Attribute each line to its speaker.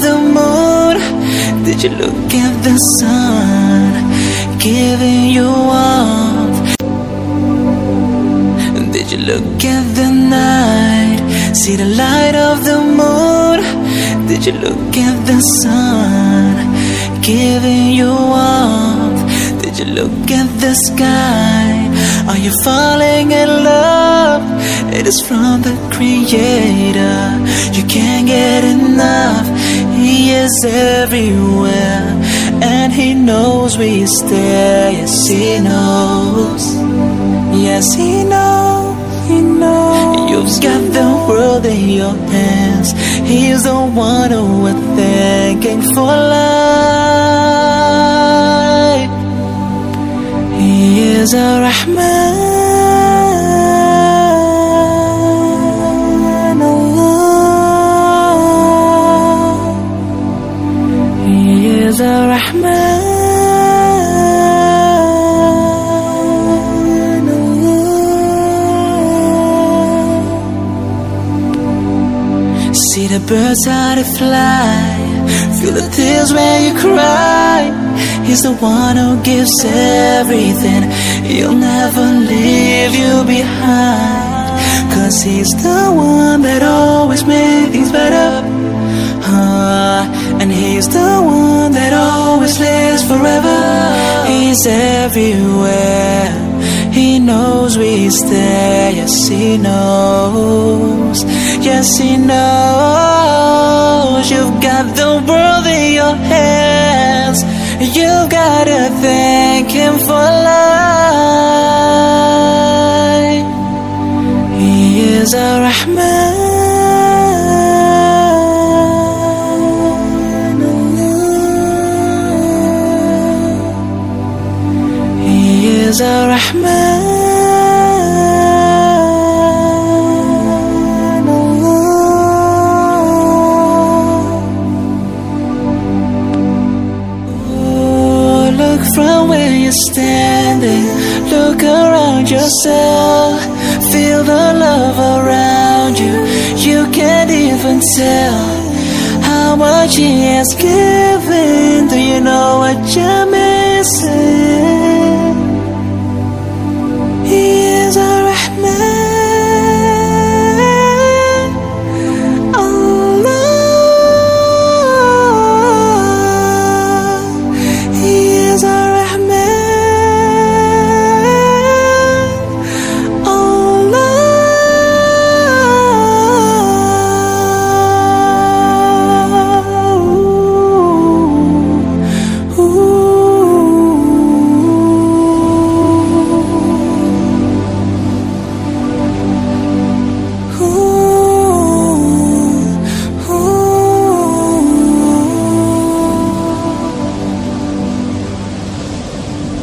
Speaker 1: the moon? Did you look at the sun giving you warmth? Did you look at the night? See the light of the moon? Did you look at the sun giving you warmth? Did you look at the sky? Are you falling in love? It is from the Creator. You can't get enough. He is everywhere, and He knows we stay. Yes, He knows. Yes, He knows. He knows. You've got the world in your hands. He's the one who we're thanking for life. He is a Rahman. A Rahman. See the birds how they fly. Feel the tears when you cry. He's the one who gives everything. He'll never leave you behind. Cause he's the one that always makes things better. Uh, and he's the one forever. He's everywhere. He knows we stay. Yes, he knows. Yes, he knows. You've got the world in your hands. You've gotta thank him for Ar-Rahman. Oh, look from where you're standing. Look around yourself. Feel the love around you. You can't even tell how much He has given. Do you know what you're